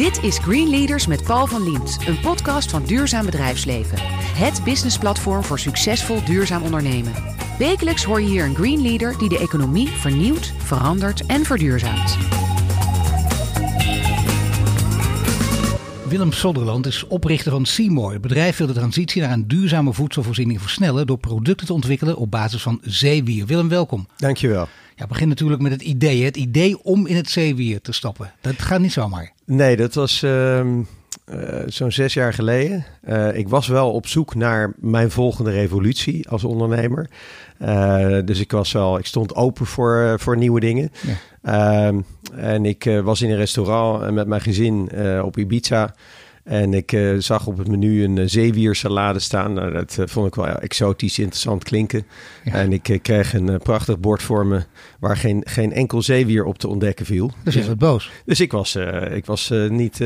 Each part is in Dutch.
Dit is Green Leaders met Paul van Liemt, een podcast van Duurzaam Bedrijfsleven. Het businessplatform voor succesvol duurzaam ondernemen. Wekelijks hoor je hier een Green Leader die de economie vernieuwt, verandert en verduurzaamt. Willem Sodderland is oprichter van Seymour. Het bedrijf wil de transitie naar een duurzame voedselvoorziening versnellen door producten te ontwikkelen op basis van zeewier. Willem, welkom. Dankjewel. Ja, begin natuurlijk met het idee. Het idee om in het zeewier te stappen. Dat gaat niet zomaar. Nee, dat was uh, zo'n zes jaar geleden. Uh, ik was wel op zoek naar mijn volgende revolutie als ondernemer. Uh, dus ik was wel, ik stond open voor, voor nieuwe dingen. Ja. Ehm, en ik was in een restaurant met mijn gezin op Ibiza. En ik uh, zag op het menu een uh, zeewiersalade staan. Nou, dat uh, vond ik wel exotisch interessant klinken. Ja. En ik kreeg een prachtig bord voor me waar geen, geen enkel zeewier op te ontdekken viel. Dus je was boos? Dus ik was, ik was niet,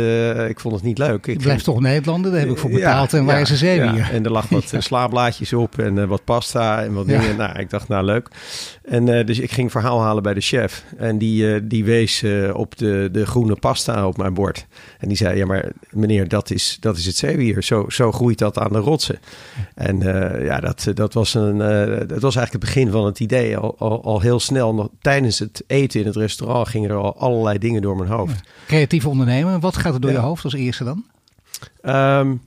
ik vond het niet leuk. Ik je blijft toch Nederlander, daar heb ik voor betaald. Ja, en waar ja, is een zeewier? En er lag wat slaablaadjes op en wat pasta en wat dingen. Nou, ik dacht, nou leuk. En dus ik ging verhaal halen bij de chef. En die, die wees op de, de groene pasta op mijn bord. En die zei, ja maar meneer, dat is, dat is het zeewier. Zo, zo groeit dat aan de rotsen. En uh, ja, dat, dat, was een, uh, dat was eigenlijk het begin van het idee. Al, al, al, heel snel, nog tijdens het eten in het restaurant, gingen er al allerlei dingen door mijn hoofd. Ja. Creatief ondernemen, wat gaat er door ja. je hoofd als eerste dan? Um,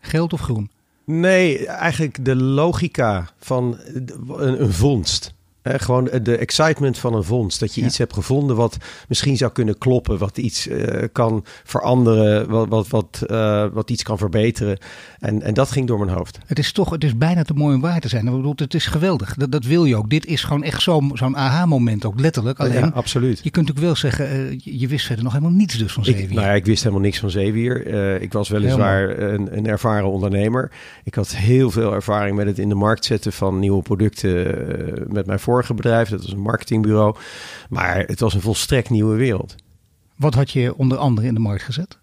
Geld of groen? Nee, eigenlijk de logica van een, een vondst. Eh, gewoon de excitement van een vondst. Dat je ja. iets hebt gevonden wat misschien zou kunnen kloppen. Wat iets uh, kan veranderen. Wat, wat, wat, uh, wat iets kan verbeteren. En, en dat ging door mijn hoofd. Het is toch, het is bijna te mooi om waar te zijn. Ik bedoel, het is geweldig. Dat, dat wil je ook. Dit is gewoon echt zo'n zo'n aha-moment ook, letterlijk. Alleen, ja, absoluut. Je kunt ook wel zeggen, je wist verder nog helemaal niets dus van zeewier. Ik, nou ja, ik wist helemaal niks van zeewier. ik was weliswaar een, een ervaren ondernemer. Ik had heel veel ervaring met het in de markt zetten van nieuwe producten met mijn vorige bedrijf. Dat was een marketingbureau. Maar het was een volstrekt nieuwe wereld. Wat had je onder andere in de markt gezet?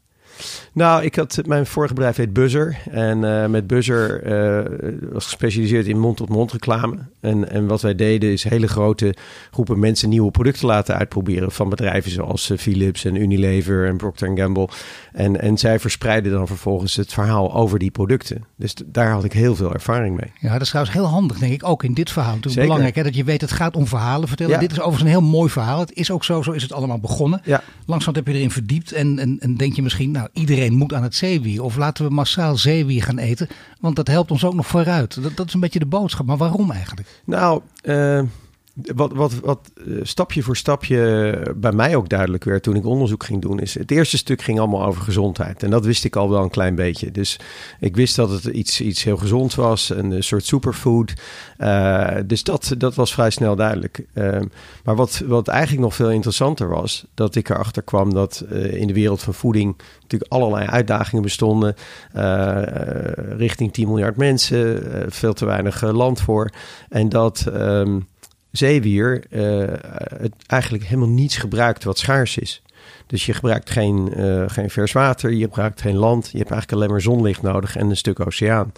Nou, ik had mijn vorige bedrijf heet Buzzer. En uh, met Buzzer uh, was gespecialiseerd in mond-tot-mond reclame. En, en wat wij deden is hele grote groepen mensen nieuwe producten laten uitproberen. Van bedrijven zoals uh, Philips en Unilever en Procter Gamble. En, en zij verspreiden dan vervolgens het verhaal over die producten. Dus daar had ik heel veel ervaring mee. Ja, dat is trouwens heel handig, denk ik, ook in dit verhaal. Het is belangrijk hè, dat je weet, het gaat om verhalen vertellen. Ja. Dit is overigens een heel mooi verhaal. Het is ook zo, zo is het allemaal begonnen. Ja. Langzaam heb je erin verdiept en, en, en denk je misschien, nou, iedereen moet aan het zeewier. Of laten we massaal zeewier gaan eten, want dat helpt ons ook nog vooruit. Dat, is een beetje de boodschap. Maar waarom eigenlijk? Nou, uh, wat, wat, wat stapje voor stapje bij mij ook duidelijk werd toen ik onderzoek ging doen, is het eerste stuk ging allemaal over gezondheid. En dat wist ik al wel een klein beetje. Dus ik wist dat het iets, iets heel gezonds was, een soort superfood. Uh, dus dat, dat was vrij snel duidelijk. Uh, maar wat, wat eigenlijk nog veel interessanter was, dat ik erachter kwam dat in de wereld van voeding natuurlijk allerlei uitdagingen bestonden. richting 10 miljard mensen, veel te weinig land voor. En dat. Um, zeewier uh, het eigenlijk helemaal niets gebruikt wat schaars is. Dus je gebruikt geen, uh, geen vers water, je gebruikt geen land. Je hebt eigenlijk alleen maar zonlicht nodig en een stuk oceaan.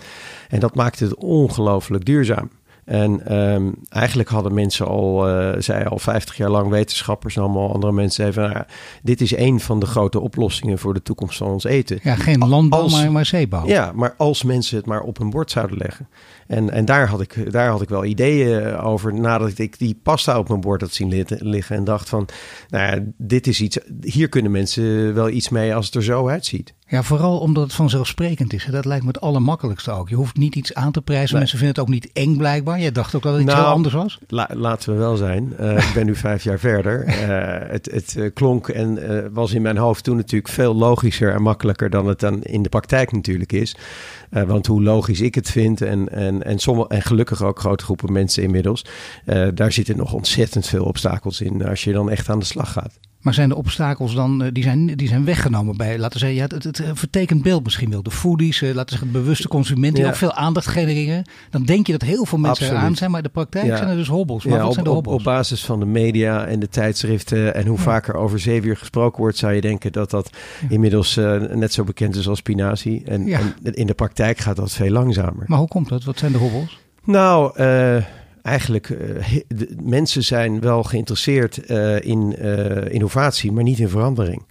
En dat maakt het ongelooflijk duurzaam. En um, eigenlijk hadden mensen al, uh, zij al 50 jaar lang, wetenschappers en allemaal andere mensen, van, nou, dit is een van de grote oplossingen voor de toekomst van ons eten. Ja, geen landbouw, als, maar, maar zeebouw. Ja, maar als mensen het maar op hun bord zouden leggen. En, en daar, had ik, daar had ik wel ideeën over nadat ik die pasta op mijn bord had zien liggen. En dacht van, nou ja, dit is iets, hier kunnen mensen wel iets mee als het er zo uitziet. Ja, vooral omdat het vanzelfsprekend is. Dat lijkt me het allermakkelijkste ook. Je hoeft niet iets aan te prijzen. Nee. Mensen vinden het ook niet eng blijkbaar. Je dacht ook dat het iets nou, heel anders was. La, laten we wel zijn. Uh, ik ben nu vijf jaar verder. Uh, het het uh, klonk en was in mijn hoofd toen natuurlijk veel logischer en makkelijker dan het dan in de praktijk natuurlijk is. want hoe logisch ik het vind en, en, en, sommige, en gelukkig ook grote groepen mensen inmiddels. daar zitten nog ontzettend veel obstakels in als je dan echt aan de slag gaat. Maar zijn de obstakels dan, die zijn, die zijn weggenomen bij, laten we zeggen, ja, het, het, het vertekent beeld misschien wel. De foodies, laten we zeggen, bewuste consumenten die ja. ook veel aandacht genereren. Dan denk je dat heel veel mensen Absoluut. eraan zijn, maar in de praktijk ja. zijn er dus hobbels. Maar ja, wat op, zijn de hobbels? Op, op basis van de media en de tijdschriften en hoe vaker over zeewier gesproken wordt, zou je denken dat dat inmiddels uh, net zo bekend is als spinazie. En, en, in de praktijk gaat dat veel langzamer. Maar hoe komt dat? Wat zijn de hobbels? Nou, uh, eigenlijk, de, mensen zijn wel geïnteresseerd in innovatie, maar niet in verandering.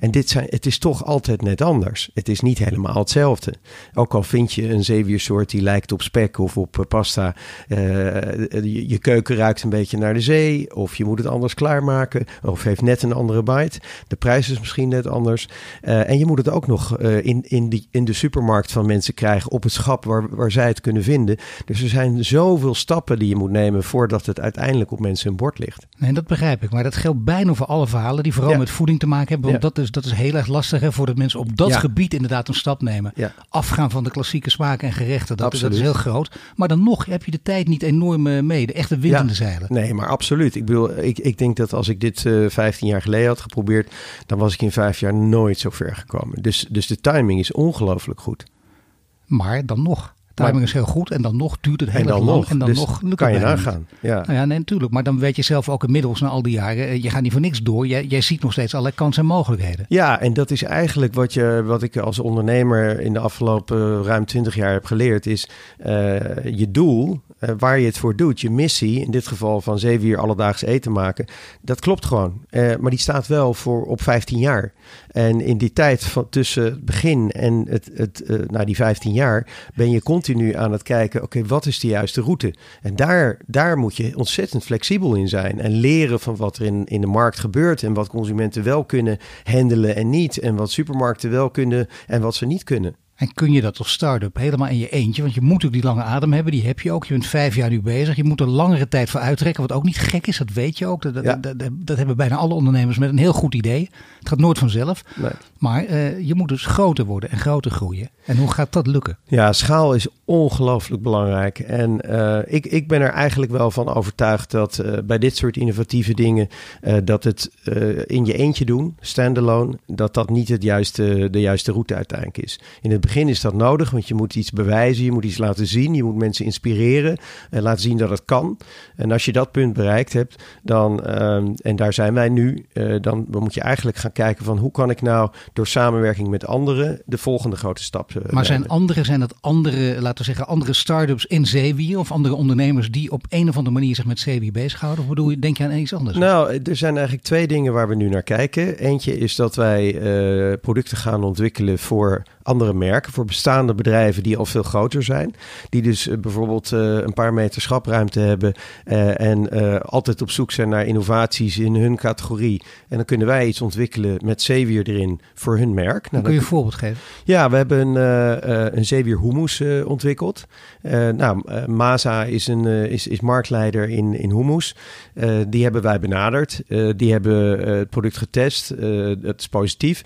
En dit zijn, het is toch altijd net anders. Het is niet helemaal hetzelfde. Ook al vind je een zeewiersoort die lijkt op spek of op pasta. je, je keuken ruikt een beetje naar de zee. Of je moet het anders klaarmaken. Of heeft net een andere bite. De prijs is misschien net anders. En je moet het ook nog in, in, die, in de supermarkt van mensen krijgen. Op het schap waar, waar zij het kunnen vinden. Dus er zijn zoveel stappen die je moet nemen voordat het uiteindelijk op mensen een bord ligt. Nee, dat begrijp ik. Maar dat geldt bijna voor alle verhalen die vooral met voeding te maken hebben. Want dat, is, dat is heel erg lastig hè, voordat mensen op dat gebied inderdaad een stap nemen. Afgaan van de klassieke smaken en gerechten. Dat, dat, is heel groot. Maar dan nog heb je de tijd niet enorm eh, mee. De echte wind in de zeilen. Nee, maar absoluut. Ik bedoel, ik, ik denk dat als ik dit uh, eh, 15 jaar geleden had geprobeerd, dan was ik in vijf jaar nooit zo ver gekomen. Dus, dus de timing is ongelooflijk goed. Maar dan nog timing is heel goed en dan nog duurt het heel lang. Nog, en dan dus nog lukt kan je nagaan. Ja. Nou ja, nee, natuurlijk. Maar dan weet je zelf ook inmiddels na al die jaren, eh, je gaat niet voor niks door. Jij, jij ziet nog steeds allerlei kansen en mogelijkheden. Ja, en dat is eigenlijk wat, je, wat ik als ondernemer in de afgelopen ruim 20 jaar heb geleerd, is uh, je doel uh, waar je het voor doet, je missie, in dit geval van zeven uur alledaags eten maken, dat klopt gewoon. Uh, maar die staat wel voor op 15 jaar. En in die tijd van tussen het begin en het, het, uh, die 15 jaar ben je continu aan het kijken, oké, wat is de juiste route? En daar, daar moet je ontzettend flexibel in zijn en leren van wat er in, in de markt gebeurt en wat consumenten wel kunnen handelen en niet. En wat supermarkten wel kunnen en wat ze niet kunnen. En kun je dat als start-up helemaal in je eentje? Want je moet ook die lange adem hebben, die heb je ook. Je bent vijf jaar nu bezig. Je moet er langere tijd voor uittrekken, wat ook niet gek is, dat weet je ook. Dat, dat, dat, dat, hebben bijna alle ondernemers met een heel goed idee. Het gaat nooit vanzelf. Nee. Maar uh, je moet dus groter worden en groter groeien. En hoe gaat dat lukken? Ja, schaal is ongelooflijk belangrijk. En uh, ik, ik ben er eigenlijk wel van overtuigd dat uh, bij dit soort innovatieve dingen, dat het in je eentje doen, standalone, dat dat niet het juiste, de juiste route uiteindelijk is. In het begin is dat nodig, want je moet iets bewijzen, je moet iets laten zien, je moet mensen inspireren en laten zien dat het kan. En als je dat punt bereikt hebt, dan, ehm, en daar zijn wij nu, dan moet je eigenlijk gaan kijken van hoe kan ik nou door samenwerking met anderen de volgende grote stap. Uh, maar zijn andere, zijn dat andere, laten we zeggen, andere start-ups in zeewier of andere ondernemers die op een of andere manier zich met zeewier bezighouden? Of bedoel je, denk je aan iets anders? Nou, er zijn eigenlijk twee dingen waar we nu naar kijken. Eentje is dat wij uh, producten gaan ontwikkelen voor andere merken, voor bestaande bedrijven die al veel groter zijn. Die dus uh, bijvoorbeeld uh, een paar meter schapruimte hebben uh, en altijd op zoek zijn naar innovaties in hun categorie. En dan kunnen wij iets ontwikkelen met zeewier erin voor hun merk. Nou, kun je een voorbeeld geven? Ja, we hebben een, een zeewier hummus ontwikkeld. nou, Maza is, een, is, is marktleider in, in hummus. die hebben wij benaderd. die hebben het product getest. het is positief.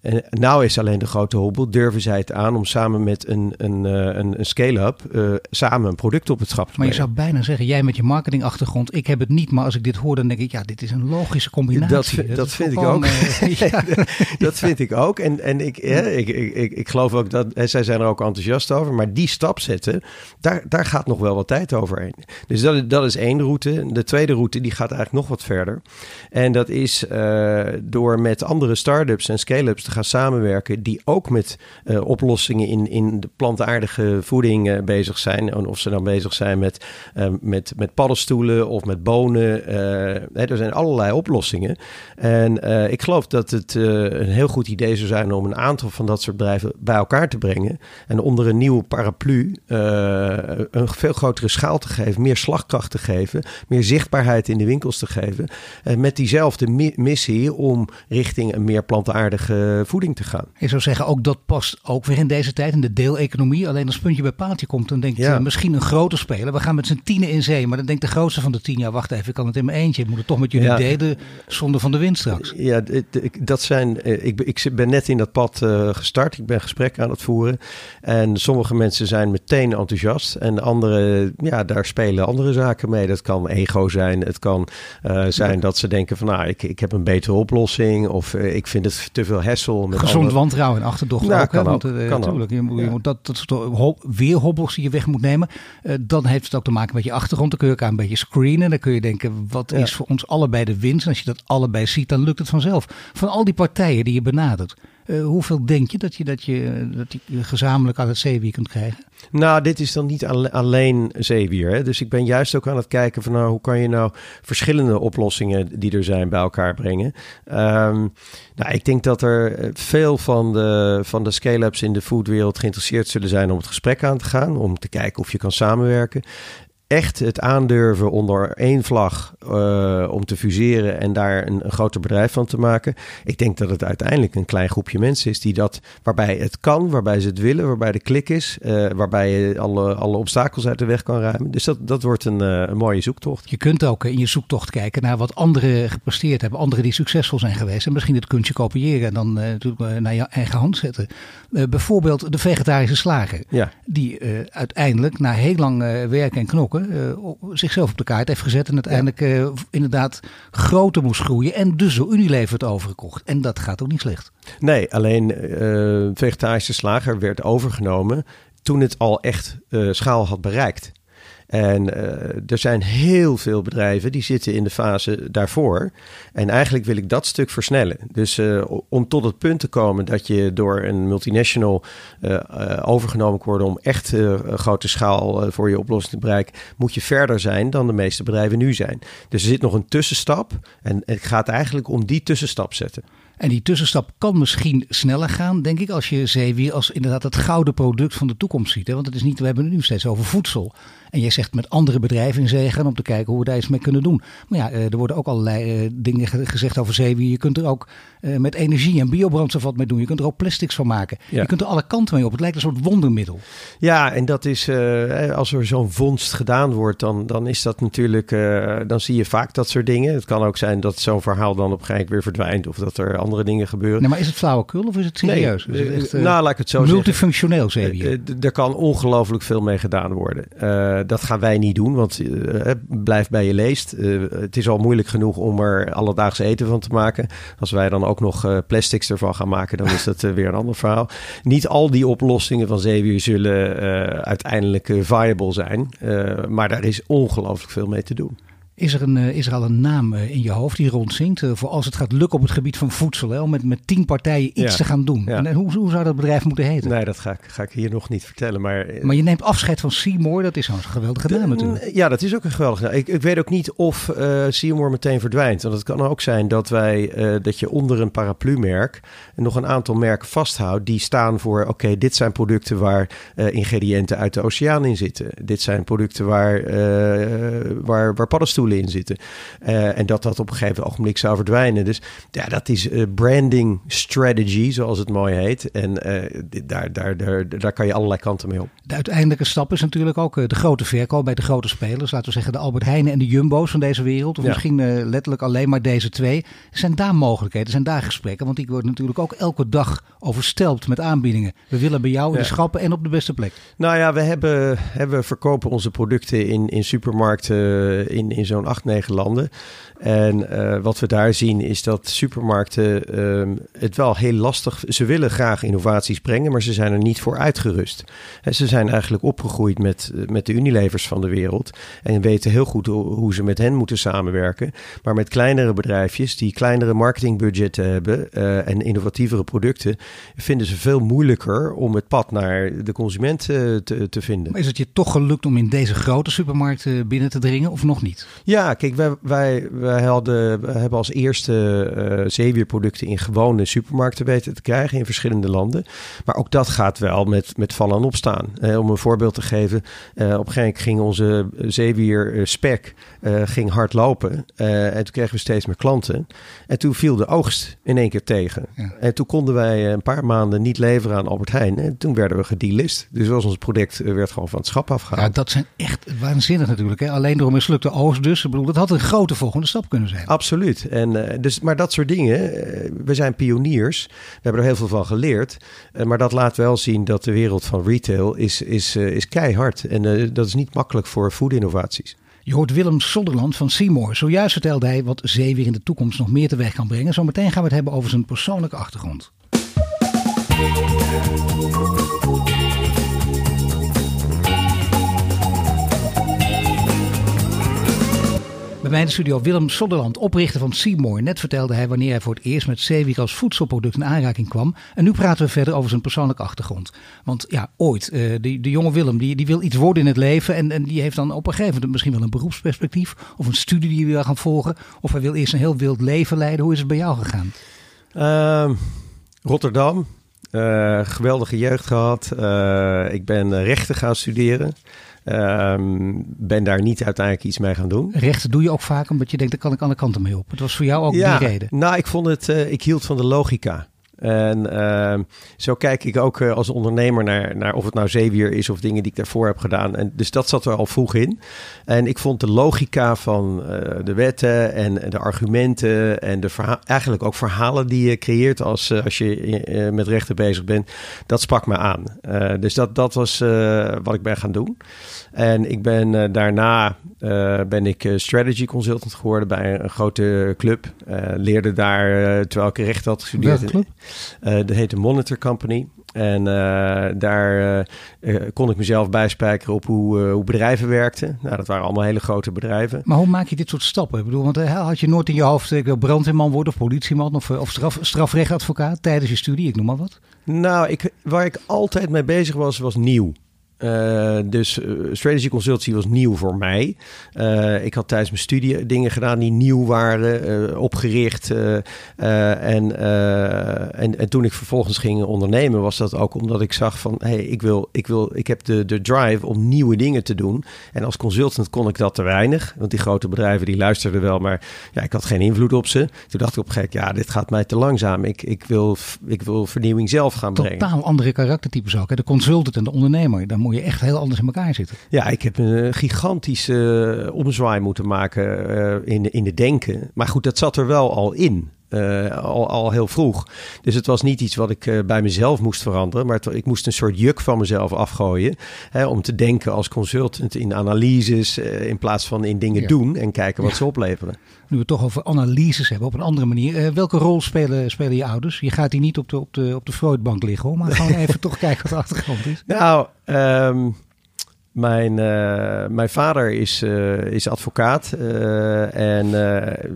En nou is alleen de grote hobbel, durven zij het aan om samen met een, een, eh, een, een scale-up uh, samen een product op het schap te Maar je zou bijna zeggen, jij met je marketingachtergrond, ik heb het niet, maar als ik dit hoor, dan denk ik, ja, dit is een logische combinatie. Dat, dat, vind ik ook. Uh, dat vind ik ook. En, en ik, ja, ik, ik, ik, ik geloof ook dat, zij zijn er ook enthousiast over, maar die stap zetten, daar, daar gaat nog wel wat tijd overheen. Dus dat, dat is één route. De tweede route, die gaat eigenlijk nog wat verder. En dat is uh, door met andere start-ups en scale-ups gaan samenwerken die ook met uh, oplossingen in, in de plantaardige voeding uh, bezig zijn. Of ze dan bezig zijn met, uh, met, met paddenstoelen of met bonen. Hè, er zijn allerlei oplossingen. En ik geloof dat het een heel goed idee zou zijn om een aantal van dat soort bedrijven bij elkaar te brengen. En onder een nieuwe paraplu een veel grotere schaal te geven, meer slagkracht te geven, meer zichtbaarheid in de winkels te geven. met diezelfde mi missie om richting een meer plantaardige voeding te gaan. Je zou zeggen, ook dat past ook weer in deze tijd, in de deeleconomie. Alleen als puntje bij paaltje komt, dan denkt ja. misschien een grote speler. We gaan met z'n tienen in zee. Maar dan denkt de grootste van de tien, ja wacht even, ik kan het in mijn eentje. Ik moet het toch met jullie ja. delen, zonder van de wind straks. Ja, dat zijn, eh, ik, ik ben net in dat pad gestart. Ik ben gesprekken aan het voeren. En sommige mensen zijn meteen enthousiast. En andere, ja, daar spelen andere zaken mee. Dat kan ego zijn. Het kan uh, zijn dat ze denken van, nou, ik, ik heb een betere oplossing. Of uh, ik vind het te veel hassle met Gezond alle... wantrouwen en achterdocht nou, ook. Kan hè? Want, kan natuurlijk, je, moet, je moet dat, dat soort weer hobbels die je weg moet nemen. Uh, dan heeft het ook te maken met je achtergrond. Dan kun je elkaar een beetje screenen. Dan kun je denken, wat is voor ons allebei de winst? En als je dat allebei ziet, dan lukt het vanzelf. Van al die partijen die je benadert. Hoeveel denk je dat je, dat je dat je gezamenlijk aan het zeewier kunt krijgen? Nou, dit is dan niet alleen zeewier. Hè? Dus ik ben juist ook aan het kijken van nou, hoe kan je nou verschillende oplossingen die er zijn bij elkaar brengen. Ehm, nou, ik denk dat er veel van de, van de scale-ups in de foodwereld geïnteresseerd zullen zijn om het gesprek aan te gaan. Om te kijken of je kan samenwerken echt het aandurven onder één vlag uh, om te fuseren en daar een, een, groter bedrijf van te maken. Ik denk dat het uiteindelijk een klein groepje mensen is die dat, waarbij het kan, waarbij ze het willen, waarbij de klik is, uh, waarbij je alle, alle obstakels uit de weg kan ruimen. Dus dat, dat wordt een, uh, een mooie zoektocht. Je kunt ook in je zoektocht kijken naar wat anderen gepresteerd hebben, anderen die succesvol zijn geweest en misschien het kunstje kopiëren en dan natuurlijk naar je eigen hand zetten. bijvoorbeeld de vegetarische slager, ja. die uiteindelijk na heel lang werken en knokken uh, zichzelf op de kaart heeft gezet. En uiteindelijk uh, inderdaad groter moest groeien. En dus door Unilever het overgekocht. En dat gaat ook niet slecht. Nee, alleen uh, vegetarische slager werd overgenomen toen het al echt schaal had bereikt. En uh, er zijn heel veel bedrijven die zitten in de fase daarvoor. En eigenlijk wil ik dat stuk versnellen. Dus uh, om tot het punt te komen dat je door een multinational uh, overgenomen worden om echt grote schaal voor je oplossing te bereiken, moet je verder zijn dan de meeste bedrijven nu zijn. Dus er zit nog een tussenstap. En het gaat eigenlijk om die tussenstap zetten. En die tussenstap kan misschien sneller gaan, denk ik, als je zeewier als inderdaad het gouden product van de toekomst ziet. Hè? Want het is niet, we hebben het nu steeds over voedsel. En jij zegt met andere bedrijven in zee gaan om te kijken hoe we daar iets mee kunnen doen. Maar ja, eh, er worden ook allerlei eh, dingen gezegd over zeewier. Je kunt er ook eh, met energie en biobrandstof wat mee doen. Je kunt er ook plastics van maken. Je kunt er alle kanten mee op. Het lijkt een soort wondermiddel. Ja, en dat is, als er zo'n vondst gedaan wordt, dan, dan is dat natuurlijk, dan zie je vaak dat soort dingen. Het kan ook zijn dat zo'n verhaal dan op een gegeven moment weer verdwijnt. Of dat er andere dingen gebeuren. Nee, maar is het flauwekul of is het serieus? Nee, is het echt, nou, laat ik het zo multifunctioneel zeewier. Multifunctioneel Er kan ongelooflijk veel mee gedaan worden. dat gaan wij niet doen, want blijf bij je leest. Het is al moeilijk genoeg om er alledaags eten van te maken. Als wij dan ook nog plastics ervan gaan maken, dan is dat weer een ander verhaal. Niet al die oplossingen van zeewier zullen uiteindelijk viable zijn, maar daar is ongelooflijk veel mee te doen. Is er, een, eh, is er al een naam eh, in je hoofd die rondzinkt uh, voor als het gaat lukken op het gebied van voedsel? Hè, om met, met tien partijen iets te gaan doen. En, hoe, hoe zou dat bedrijf moeten heten? Nee, dat ga ik, ga ik hier nog niet vertellen. Maar, maar je neemt afscheid van Seymour. Dat is een geweldige naam natuurlijk. Ja, dat is ook een geweldige naam. Ik, ik weet ook niet of uh, Seymour meteen verdwijnt. Want het kan ook zijn dat, wij, dat je onder een paraplu-merk nog een aantal merken vasthoudt. Die staan voor, oké, dit zijn producten waar ingrediënten uit de oceaan in zitten. Dit zijn producten waar, waar, waar paddenstoelen in zitten. Uh, en dat dat op een gegeven ogenblik zou verdwijnen. Dus ja, dat is uh, branding strategy, zoals het mooi heet. En uh, daar, daar, daar, daar kan je allerlei kanten mee op. De uiteindelijke stap is natuurlijk ook de grote verkoop bij de grote spelers. Laten we zeggen de Albert Heijnen en de Jumbo's van deze wereld. Of ja. misschien letterlijk alleen maar deze twee. Zijn daar mogelijkheden, zijn daar gesprekken? Want die worden natuurlijk ook elke dag overstelpt met aanbiedingen. We willen bij jou in de schappen en op de beste plek. Nou ja, we hebben, hebben verkopen onze producten in, in supermarkten in, in zo'n zo'n acht, negen landen. En uh, wat we daar zien is dat supermarkten uh, het wel heel lastig... Ze willen graag innovaties brengen, maar ze zijn er niet voor uitgerust. En ze zijn eigenlijk opgegroeid met, met de Unilevers van de wereld... en weten heel goed hoe ze met hen moeten samenwerken. Maar met kleinere bedrijfjes die kleinere marketingbudgetten hebben... Uh, en innovatievere producten... vinden ze veel moeilijker om het pad naar de consument te, te vinden. Maar is het je toch gelukt om in deze grote supermarkten binnen te dringen of nog niet? Ja, kijk, wij, wij, wij, hadden, hebben als eerste uh, zeewierproducten in gewone supermarkten weten te krijgen in verschillende landen. Maar ook dat gaat wel met, met vallen en opstaan. Uh, om een voorbeeld te geven, uh, op een gegeven moment ging onze zeewier spek ging hard lopen. en toen kregen we steeds meer klanten. En toen viel de oogst in één keer tegen. Ja. En toen konden wij een paar maanden niet leveren aan Albert Heijn. En toen werden we gedelist. Dus was ons product werd gewoon van het schap afgehaald. Ja, dat zijn echt waanzinnig natuurlijk. Hè? Alleen door een mislukte oogst dus. Ik bedoel, dat had een grote volgende stap kunnen zijn. Absoluut. En, uh, dus, maar dat soort dingen, uh, we zijn pioniers. We hebben er heel veel van geleerd. Uh, maar dat laat wel zien dat de wereld van retail is, is, is keihard. En dat is niet makkelijk voor food-innovaties. Je hoort Willem Sonderland van Seymour. Zojuist vertelde hij wat zee weer in de toekomst nog meer teweeg kan brengen. Zometeen gaan we het hebben over zijn persoonlijke achtergrond. Bij mij studio Willem Sodderland, oprichter van Seymour. Net vertelde hij wanneer hij voor het eerst met zeewier als voedselproduct in aanraking kwam. En nu praten we verder over zijn persoonlijke achtergrond. Want ja, ooit, uh, de, de jonge Willem, die, die wil iets worden in het leven. En, en die heeft dan op een gegeven moment misschien wel een beroepsperspectief. Of een studie die hij wil gaan volgen. Of hij wil eerst een heel wild leven leiden. Hoe is het bij jou gegaan? Uh, Rotterdam. Uh, geweldige jeugd gehad. Uh, ik ben rechten gaan studeren. Um, ben daar niet uiteindelijk iets mee gaan doen. Rechten doe je ook vaak omdat je denkt, daar kan ik alle kanten mee op. Het was voor jou ook ja, die reden. Nou, ik vond het, uh, ik hield van de logica. En uh, zo kijk ik ook uh, als ondernemer naar, naar of het nou zeewier is of dingen die ik daarvoor heb gedaan. En dus dat zat er al vroeg in. En ik vond de logica van uh, de wetten en de argumenten en de eigenlijk ook verhalen die je creëert als, als je met rechten bezig bent, dat sprak me aan. dus dat, dat was wat ik ben gaan doen. En ik ben daarna ben ik strategy consultant geworden bij een, grote club. leerde daar, terwijl ik recht had gestudeerd. Dat heet de Monitor Company. En uh, daar uh, kon ik mezelf bijspijkeren op hoe, hoe, bedrijven werkten. Nou, dat waren allemaal hele grote bedrijven. Maar hoe maak je dit soort stappen? Ik bedoel, want had je nooit in je hoofd, ik wil brandweerman worden of politieman of, of straf, strafrechtadvocaat tijdens je studie, ik noem maar wat? Nou, ik, waar ik altijd mee bezig was, was nieuw. Uh, dus uh, strategy consultancy was nieuw voor mij. Uh, ik had tijdens mijn studie dingen gedaan die nieuw waren, opgericht. En, en, en toen ik vervolgens ging ondernemen, was dat ook omdat ik zag van, hey, ik wil, ik wil, ik heb de, de drive om nieuwe dingen te doen. En als consultant kon ik dat te weinig, want die grote bedrijven die luisterden wel, maar ja, ik had geen invloed op ze. Toen dacht ik op moment, ja, dit gaat mij te langzaam. Ik, ik, wil, ik wil vernieuwing zelf gaan brengen. Totaal andere karaktertypes ook. Hè? De consultant en de ondernemer. Dan moet je echt heel anders in elkaar zitten. Ja, ik heb een gigantische omzwaai moeten maken uh, in, in de denken. Maar goed, dat zat er wel al in. Uh, al, al heel vroeg. Dus het was niet iets wat ik uh, bij mezelf moest veranderen, maar het, ik moest een soort juk van mezelf afgooien. Hè, om te denken als consultant in analyses uh, in plaats van in dingen ja. doen en kijken wat ja. ze opleveren. Nu we het toch over analyses hebben op een andere manier. welke rol spelen, spelen je ouders? Je gaat hier niet op de, op de, op de Freudbank liggen hoor, maar gewoon even toch kijken wat de achtergrond is. Nou, um, mijn, uh, mijn vader is, uh, is advocaat uh, en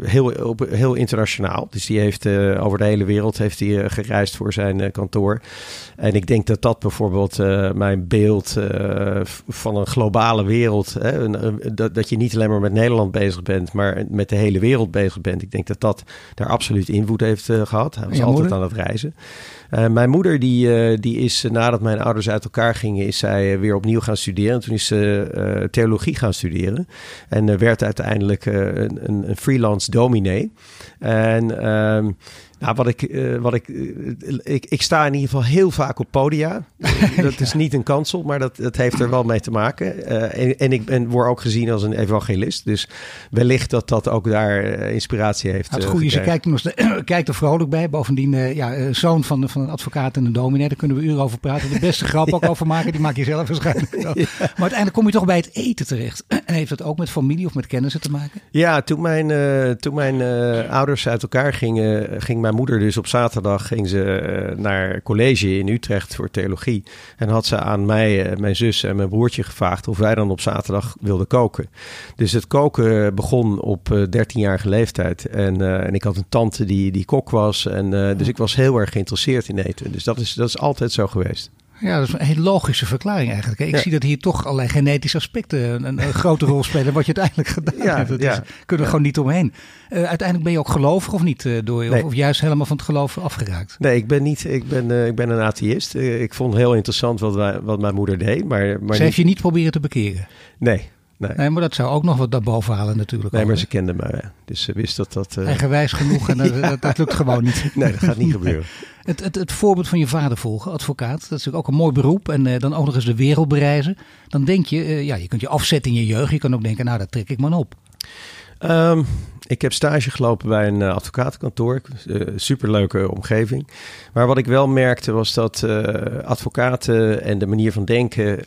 heel, op, heel internationaal. Dus die heeft over de hele wereld heeft hij, gereisd voor zijn kantoor. En ik denk dat dat bijvoorbeeld mijn beeld van een globale wereld, hè, dat, dat je niet alleen maar met Nederland bezig bent, maar met de hele wereld bezig bent. Ik denk dat dat daar absoluut invloed heeft gehad. Hij was ja, altijd aan het reizen. Uh, mijn moeder die, uh, die is nadat mijn ouders uit elkaar gingen, is zij weer opnieuw gaan studeren. En toen is ze uh, theologie gaan studeren. En werd uiteindelijk een, een, freelance dominee. En ehm, nou, wat ik, wat ik, ik, ik sta in ieder geval heel vaak op podia. dat is niet een kansel, maar dat, dat heeft er wel mee te maken. En, en ik ben, word ook gezien als een evangelist. Dus wellicht dat dat ook daar inspiratie heeft. Nou, het goede is, kijkt, kijkt er vrolijk bij. Bovendien, ja, zoon van, van een advocaat en een dominee, daar kunnen we uren over praten. De beste grap ook over maken, die maak je zelf waarschijnlijk. ja. Maar uiteindelijk kom je toch bij het eten terecht. En heeft dat ook met familie of met kennissen te maken? Ja, toen mijn, toen mijn ouders uit elkaar gingen, ging mijn moeder dus op zaterdag ging ze uh, naar college in Utrecht voor theologie. En had ze aan mij, mijn zus en mijn broertje gevraagd of wij dan op zaterdag wilden koken. Dus het koken begon op uh, 13-jarige leeftijd. En, en ik had een tante die, die kok was. En, dus ik was heel erg geïnteresseerd in eten. Dus dat is, dat is altijd zo geweest. Ja, dat is een hele logische verklaring eigenlijk. Ik ja. zie dat hier toch allerlei genetische aspecten een, een, grote rol spelen. Wat je uiteindelijk gedaan ja, hebt. Dat ja, is, kunnen we gewoon niet omheen. Uh, uiteindelijk ben je ook gelovig of niet? Uh, door, nee. of, of, juist helemaal van het geloof afgeraakt? Nee, ik ben niet. Ik ben, uh, ik ben een atheïst. ik vond heel interessant wat, wij, wat mijn moeder deed. Maar, maar Ze heeft je niet proberen te bekeren? Nee. Nee. nee. maar dat zou ook nog wat daarboven halen natuurlijk. Nee, maar ze kende me. Dus ze wist dat dat... Uh... Eigenwijs genoeg en dat, dat, dat, lukt gewoon niet. Nee, dat gaat niet gebeuren. Het, het, het, voorbeeld van je vader volgen, advocaat, dat is natuurlijk ook een mooi beroep. En uh, dan ook nog eens de wereld bereizen. Dan denk je, uh, ja, je kunt je afzetten in je jeugd. Je kan ook denken, nou, dat trek ik maar op. Um, ik heb stage gelopen bij een advocatenkantoor. superleuke omgeving. Maar wat ik wel merkte was dat advocaten en de manier van denken...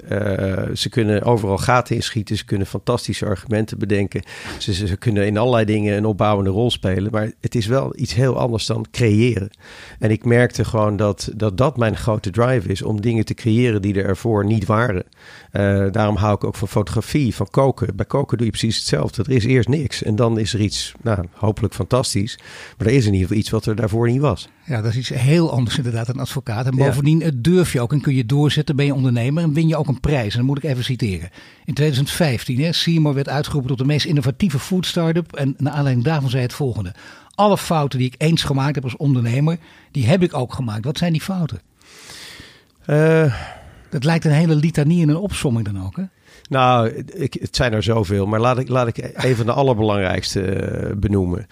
ze kunnen overal gaten inschieten. Ze kunnen fantastische argumenten bedenken. Ze, kunnen in allerlei dingen een opbouwende rol spelen. Maar het is wel iets heel anders dan creëren. En ik merkte gewoon dat dat, dat mijn grote drive is om dingen te creëren die er ervoor niet waren. Daarom hou ik ook van fotografie, van koken. Bij koken doe je precies hetzelfde. Er is eerst niks en dan is er iets, nou, hopelijk fantastisch. Maar er is in ieder geval iets wat er daarvoor niet was. Ja, dat is iets heel anders inderdaad, een advocaat. En bovendien ja. durf je ook en kun je doorzetten, ben je ondernemer en win je ook een prijs. En dan moet ik even citeren. In 2015, hè, Seymour werd uitgeroepen tot de meest innovatieve food startup. En naar aanleiding daarvan zei het volgende. Alle fouten die ik eens gemaakt heb als ondernemer, die heb ik ook gemaakt. Wat zijn die fouten? Uh, het lijkt een hele litanie en een opsomming dan ook, hè? Nou, het zijn er zoveel, maar laat ik, laat ik even de allerbelangrijkste eh, benoemen.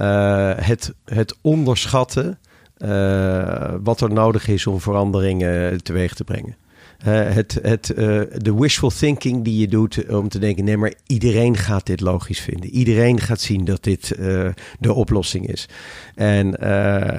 Uh, het, het onderschatten uh, wat er nodig is om veranderingen teweeg te brengen. Uh, het, het, uh, de wishful thinking die je doet om te denken: nee, maar iedereen gaat dit logisch vinden. Iedereen gaat zien dat dit de oplossing is. En,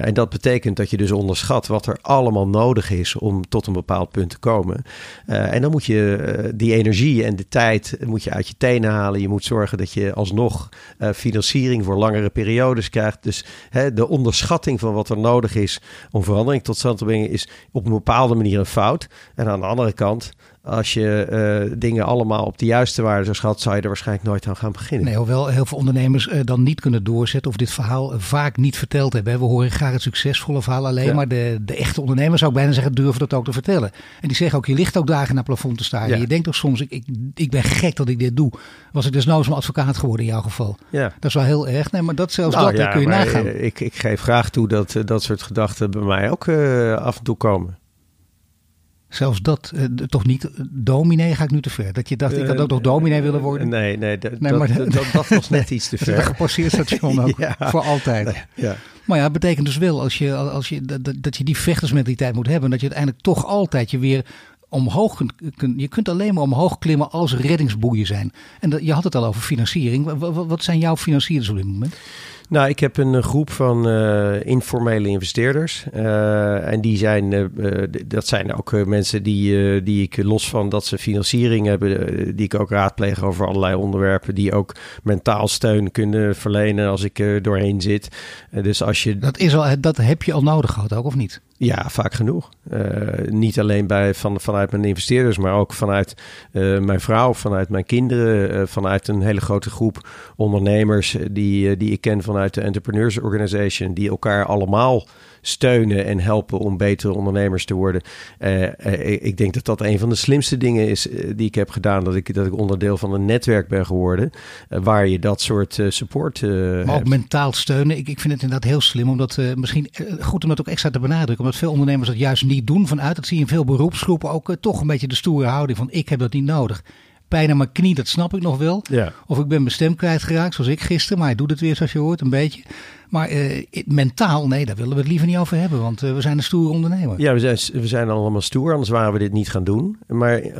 en dat betekent dat je dus onderschat wat er allemaal nodig is om tot een bepaald punt te komen. en dan moet je die energie en de tijd moet je uit je tenen halen. Je moet zorgen dat je alsnog financiering voor langere periodes krijgt. Dus hè, de onderschatting van wat er nodig is om verandering tot stand te brengen is op een bepaalde manier een fout. En aan de andere kant, als je uh, dingen allemaal op de juiste waarde zou schat, zou je er waarschijnlijk nooit aan gaan beginnen. Nee, hoewel heel veel ondernemers uh, dan niet kunnen doorzetten of dit verhaal vaak niet verteld hebben. We horen graag het succesvolle verhaal alleen, ja. maar de, de echte ondernemers zou ik bijna zeggen durven dat ook te vertellen. En die zeggen ook, je ligt ook dagen naar plafond te staan. Ja. Je denkt toch soms, ik, ik, ik ben gek dat ik dit doe. Was ik dus nou een advocaat geworden in jouw geval? Ja. Dat is wel heel erg. Nee, maar dat zelfs nou, dat ja, kun je nagaan. Ik, ik geef graag toe dat dat soort gedachten bij mij ook af en toe komen. Zelfs dat, uh, toch niet, dominee ga ik nu te ver. Dat je dacht, ik had ook nog dominee willen worden. Nee, nee, nee maar dat, dat, dat, was net iets te ver. Een gepasseerd station ook, ja. voor altijd. Nee, ja. Maar ja, het betekent dus wel als je, als je, dat, dat je die vechtersmentaliteit moet hebben. Dat je uiteindelijk toch altijd je weer omhoog kunt, je kunt alleen maar omhoog klimmen als reddingsboeien zijn. En dat, je had het al over financiering. Wat, wat zijn jouw financiers op dit moment? Nou, ik heb een groep van uh, informele investeerders. Uh, en die zijn, uh, dat zijn ook mensen die, die ik los van dat ze financiering hebben, die ik ook raadpleeg over allerlei onderwerpen, die ook mentaal steun kunnen verlenen als ik er doorheen zit. dus als je. Dat, is al, dat heb je al nodig gehad ook, of niet? Ja, vaak genoeg. Uh, niet alleen bij, van, vanuit mijn investeerders, maar ook vanuit uh, mijn vrouw, vanuit mijn kinderen, uh, vanuit een hele grote groep ondernemers die, die ik ken vanuit de Entrepreneurs Organization, die elkaar allemaal steunen en helpen om betere ondernemers te worden. Uh, uh, ik denk dat dat een van de slimste dingen is uh, die ik heb gedaan. Dat ik, dat ik onderdeel van een netwerk ben geworden. waar je dat soort support Maar hebt. ook mentaal steunen. Ik, ik vind het inderdaad heel slim. Omdat misschien goed om dat ook extra te benadrukken. Omdat veel ondernemers dat juist niet doen vanuit. Dat zie je in veel beroepsgroepen ook toch een beetje de stoere houding van ik heb dat niet nodig pijn aan mijn knie, dat snap ik nog wel. Ja. Of ik ben mijn stem kwijtgeraakt, zoals ik gisteren. Maar hij doet het weer, zoals je hoort, een beetje. Maar uh, mentaal, nee, daar willen we het liever niet over hebben. Want uh, we zijn een stoere ondernemer. Ja, we zijn, we zijn allemaal stoer, anders waren we dit niet gaan doen. Maar uh,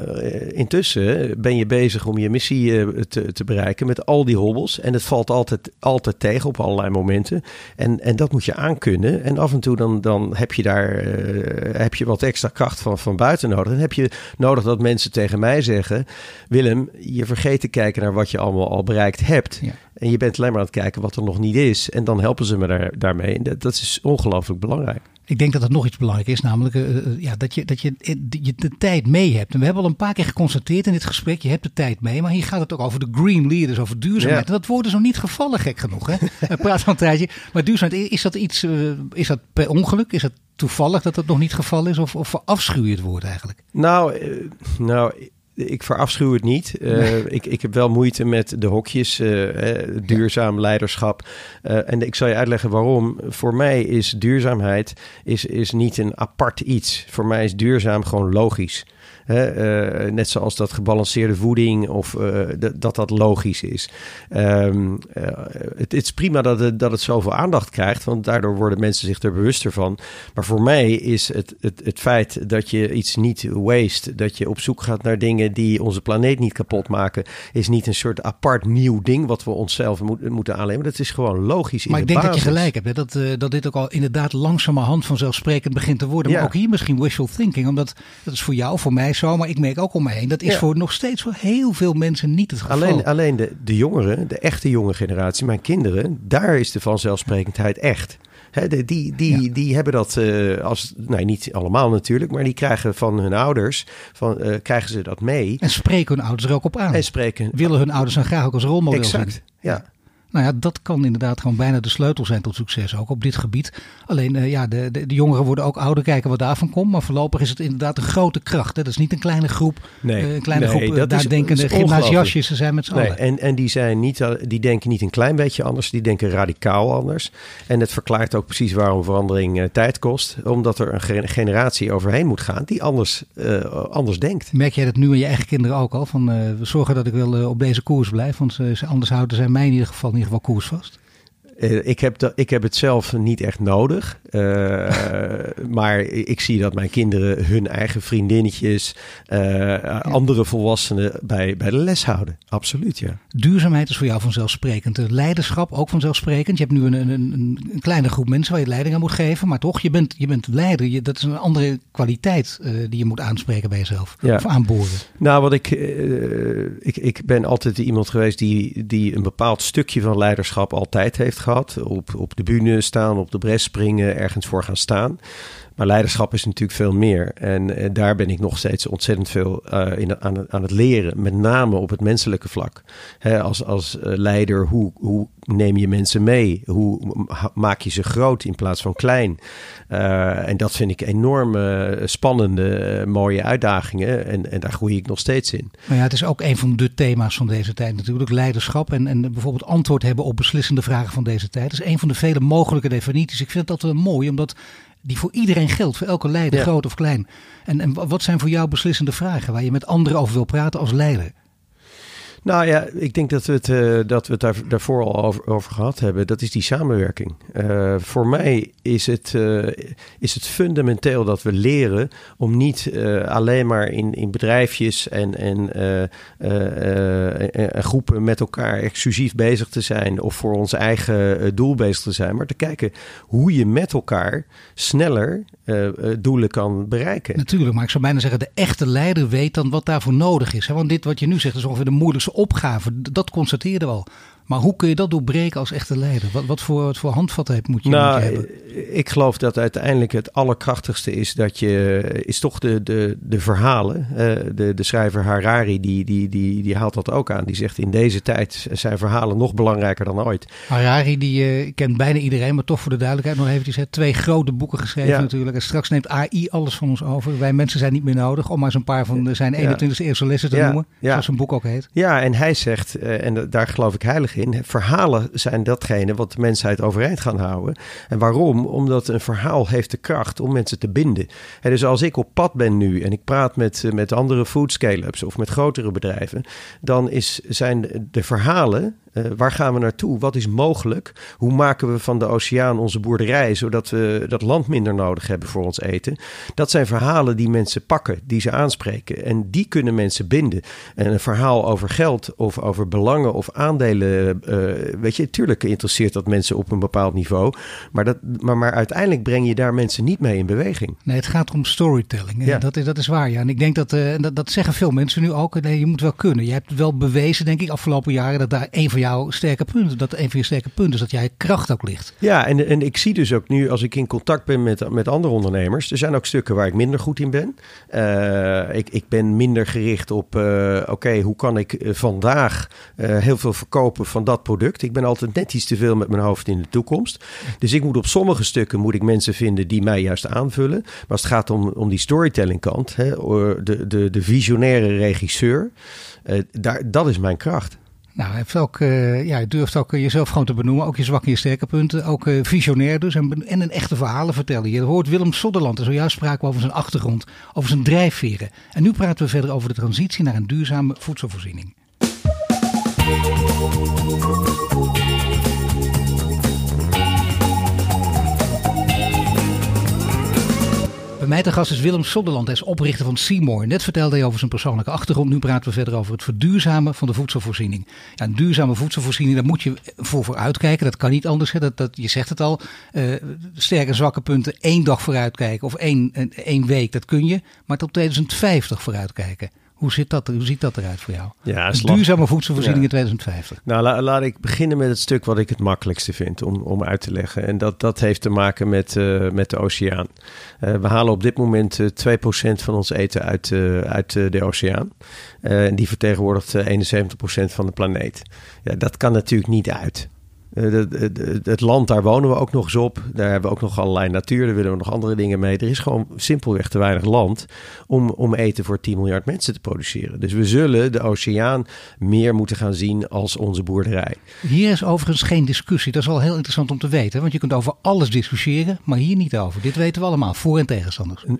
intussen ben je bezig om je missie te, te, bereiken met al die hobbels. En het valt altijd, altijd tegen op allerlei momenten. En, en dat moet je aankunnen. En af en toe dan, dan heb je daar heb je wat extra kracht van, van buiten nodig. Dan heb je nodig dat mensen tegen mij zeggen... Willem, je vergeet te kijken naar wat je allemaal al bereikt hebt. Ja. En je bent alleen maar aan het kijken wat er nog niet is. En dan helpen ze me daar, daarmee. En dat, dat is ongelooflijk belangrijk. Ik denk dat het nog iets belangrijk is, namelijk uh, ja, dat, je, dat je, je de tijd mee hebt. En we hebben al een paar keer geconstateerd in dit gesprek, je hebt de tijd mee. Maar hier gaat het ook over de green leaders, over duurzaamheid. Ja. En dat wordt dus nog niet gevallen, gek genoeg. Hè? We praten al een tijdje. Maar duurzaamheid, is dat iets, uh, is dat per ongeluk? Is dat toevallig dat dat nog niet het geval is? Of, of verafschuw je het woord eigenlijk? Nou, nou ik verafschuw het niet. Uh, nee. ik, ik heb wel moeite met de hokjes, uh, duurzaam ja. leiderschap. Uh, en ik zal je uitleggen waarom. Voor mij is duurzaamheid is, is niet een apart iets. Voor mij is duurzaam gewoon logisch. Hè, uh, net zoals dat gebalanceerde voeding of uh, dat dat logisch is. Um, uh, het, het, is prima dat het, dat het zoveel aandacht krijgt, want daardoor worden mensen zich er bewuster van. Maar voor mij is het, het, het feit dat je iets niet waste, dat je op zoek gaat naar dingen die onze planeet niet kapot maken, is niet een soort apart nieuw ding wat we onszelf moeten aannemen. Dat is gewoon logisch. Maar ik denk dat je gelijk hebt, hè? Dat, uh, dat dit ook al inderdaad langzamerhand vanzelfsprekend begint te worden. Maar ook hier misschien wishful thinking, omdat dat is voor jou, voor mij zo, maar ik merk ook om me heen. Dat is voor nog steeds voor heel veel mensen niet het geval. Alleen, alleen de, de jongeren, de echte jonge generatie, mijn kinderen, daar is de vanzelfsprekendheid echt die, die, die hebben dat uh, als, nee, niet allemaal natuurlijk, maar die krijgen van hun ouders, van, uh, krijgen ze dat mee. En spreken hun ouders er ook op aan. En spreken. Willen hun ouders dan graag ook als rolmodel exact, zien. ja. Nou ja, dat kan inderdaad gewoon bijna de sleutel zijn tot succes, ook op dit gebied. Alleen uh, ja, de, de, de, jongeren worden ook ouder, kijken wat daarvan komt. Maar voorlopig is het inderdaad een grote kracht. Hè? Dat is niet een kleine groep, nee, uh, een kleine nee, groep uh, daar denkende gymnasiastjes. Ze zijn met z'n nee, allen. En, en die, zijn niet, die denken niet een klein beetje anders, die denken radicaal anders. En het verklaart ook precies waarom verandering tijd kost. Omdat er een generatie overheen moet gaan die anders, anders denkt. Merk jij dat nu aan je eigen kinderen ook al? Van, we zorgen dat ik wel op deze koers blijf, want anders houden zij mij in ieder geval ieder geval koersvast? Uh, ik, heb ik heb het zelf niet echt nodig. Uh, maar ik zie dat mijn kinderen hun eigen vriendinnetjes, uh, ja. andere volwassenen bij, bij de les houden. Absoluut, ja. Duurzaamheid is voor jou vanzelfsprekend. Leiderschap ook vanzelfsprekend. Je hebt nu een, een, een, kleine groep mensen waar je leiding aan moet geven. Maar toch, je bent, je bent leider. Je, dat is een andere kwaliteit die je moet aanspreken bij jezelf. Ja. Of aanboren. Nou, wat ik, ik... Ik ben altijd iemand geweest die, die een bepaald stukje van leiderschap altijd heeft gehad op, op de bühne staan, op de bres springen, ergens voor gaan staan. Maar leiderschap is natuurlijk veel meer. En, en daar ben ik nog steeds ontzettend veel uh, in, aan, aan, het leren. Met name op het menselijke vlak. Als als uh, leider, hoe, hoe neem je mensen mee? Hoe maak je ze groot in plaats van klein? En dat vind ik enorm spannende, mooie uitdagingen. En, en daar groei ik nog steeds in. Maar ja, het is ook een van de thema's van deze tijd natuurlijk. Leiderschap en, en bijvoorbeeld antwoord hebben op beslissende vragen van deze tijd. Dat is een van de vele mogelijke definities. Ik vind dat wel mooi, omdat die voor iedereen geldt, voor elke leider, ja. groot of klein. En, en wat zijn voor jou beslissende vragen waar je met anderen over wil praten als leider? Nou ja, ik denk dat we het, uh, dat we daar, daarvoor al over, over, gehad hebben. Dat is die samenwerking. Uh, voor mij is het, uh, is het fundamenteel dat we leren om niet alleen maar in, in bedrijfjes en, en, en, groepen met elkaar exclusief bezig te zijn of voor ons eigen doel bezig te zijn, maar te kijken hoe je met elkaar sneller doelen kan bereiken. Natuurlijk, maar ik zou bijna zeggen, de echte leider weet dan wat daarvoor nodig is. Want dit wat je nu zegt is ongeveer de moeilijkste opgave. Dat constateerde we al. Maar hoe kun je dat doorbreken als echte leider? Wat, wat, voor, wat voor handvat moet je, nou, moet je hebben? Ik geloof dat uiteindelijk het allerkrachtigste is dat je is toch de, de, de verhalen. Uh, de, de schrijver Harari die, die, die, die haalt dat ook aan. Die zegt in deze tijd zijn verhalen nog belangrijker dan ooit. Harari die uh, kent bijna iedereen, maar toch voor de duidelijkheid nog eventjes. Hè, twee grote boeken geschreven ja. natuurlijk. En straks neemt AI alles van ons over. Wij mensen zijn niet meer nodig om maar eens een paar van zijn 21e ja. eeuwse lessen te ja. noemen. Zoals een boek ook heet. Ja, en hij zegt, uh, en daar geloof ik heilig in Verhalen zijn datgene wat de mensheid overeind gaan houden. En waarom? Omdat een verhaal heeft de kracht om mensen te binden. En dus als ik op pad ben nu en ik praat met, met andere food scale-ups of met grotere bedrijven, dan is, zijn de verhalen uh, waar gaan we naartoe? Wat is mogelijk? Hoe maken we van de oceaan onze boerderij, zodat we dat land minder nodig hebben voor ons eten? Dat zijn verhalen die mensen pakken, die ze aanspreken. En die kunnen mensen binden. En een verhaal over geld of over belangen of aandelen, uh, weet je, tuurlijk interesseert dat mensen op een bepaald niveau. Maar, dat, maar, maar uiteindelijk breng je daar mensen niet mee in beweging. Nee, het gaat om storytelling. Ja. Dat, is, dat is waar, ja. En ik denk dat, uh, dat, dat zeggen veel mensen nu ook. Nee, je moet wel kunnen. Je hebt wel bewezen, denk ik, afgelopen jaren dat daar een van jouw sterke punten, dat een van je sterke punten is dat jij kracht ook ligt. Ja, en, en ik zie dus ook nu als ik in contact ben met, met andere ondernemers, er zijn ook stukken waar ik minder goed in ben. Uh, ik, ik ben minder gericht op, uh, oké, hoe kan ik vandaag uh, heel veel verkopen van dat product. Ik ben altijd net iets te veel met mijn hoofd in de toekomst. Dus ik moet op sommige stukken moet ik mensen vinden die mij juist aanvullen. Maar als het gaat om, om die storytelling kant, hè, de, de, de visionaire regisseur, daar, dat is mijn kracht. Nou, heeft ook, uh, ja, durft ook jezelf gewoon te benoemen. Ook je zwakke en je sterke punten. Ook uh, visionair dus. En, en, een echte verhalen vertellen. Je hoort Willem Sodderland. En zojuist spraken we over zijn achtergrond. Over zijn drijfveren. En nu praten we verder over de transitie naar een duurzame voedselvoorziening. Mij te gast is Willem Sonderland. Hij is oprichter van Seymour. Net vertelde hij over zijn persoonlijke achtergrond. Nu praten we verder over het verduurzamen van de voedselvoorziening. Ja, een duurzame voedselvoorziening, daar moet je voor vooruitkijken. Dat kan niet anders. Hè. Dat, je zegt het al, uh, sterke zwakke punten één dag vooruitkijken of één, één week, dat kun je. Maar tot 2050 vooruitkijken. Hoe, zit dat, hoe ziet dat eruit voor jou? Ja, duurzame voedselvoorziening in 2050. Nou, laat ik beginnen met het stuk wat ik het makkelijkste vind om, om uit te leggen. En dat, dat heeft te maken met, uh, met de oceaan. Uh, we halen op dit moment uh, eh, 2% van ons eten uit, uit de oceaan. en die vertegenwoordigt 71% van de planeet. Ja, dat kan natuurlijk niet uit. Uh, het land, daar wonen we ook nog eens op. Daar hebben we ook nog allerlei natuur. Daar willen we nog andere dingen mee. Er is gewoon simpelweg te weinig land om, om eten voor 10 miljard mensen te produceren. Dus we zullen de oceaan meer moeten gaan zien als onze boerderij. Hier is overigens geen discussie. Dat is wel heel interessant om te weten. Want je kunt over alles discussiëren, maar hier niet over. Dit weten we allemaal, voor- en tegenstanders. Uh,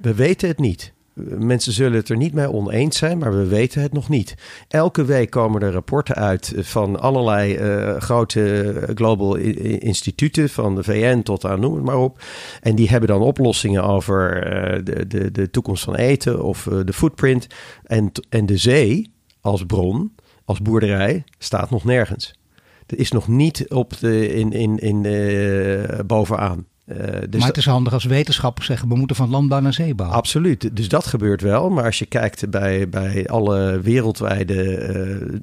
we weten het niet. Mensen zullen het er niet mee oneens zijn, maar we weten het nog niet. Elke week komen er rapporten uit van allerlei uh, grote global instituten, van de VN tot aan noem het maar op. En die hebben dan oplossingen over uh, de, de, de toekomst van eten of uh, de footprint. En, en de zee als bron, als boerderij, staat nog nergens. Er is nog niet op de, in, in, in, bovenaan. Uh, dus maar het is handig als wetenschappers zeggen, we moeten van landbouw naar zeebouw. Absoluut, dus dat gebeurt wel. Maar als je kijkt bij, bij alle wereldwijde,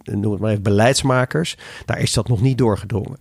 uh, noem het maar even, beleidsmakers, daar is dat nog niet doorgedrongen.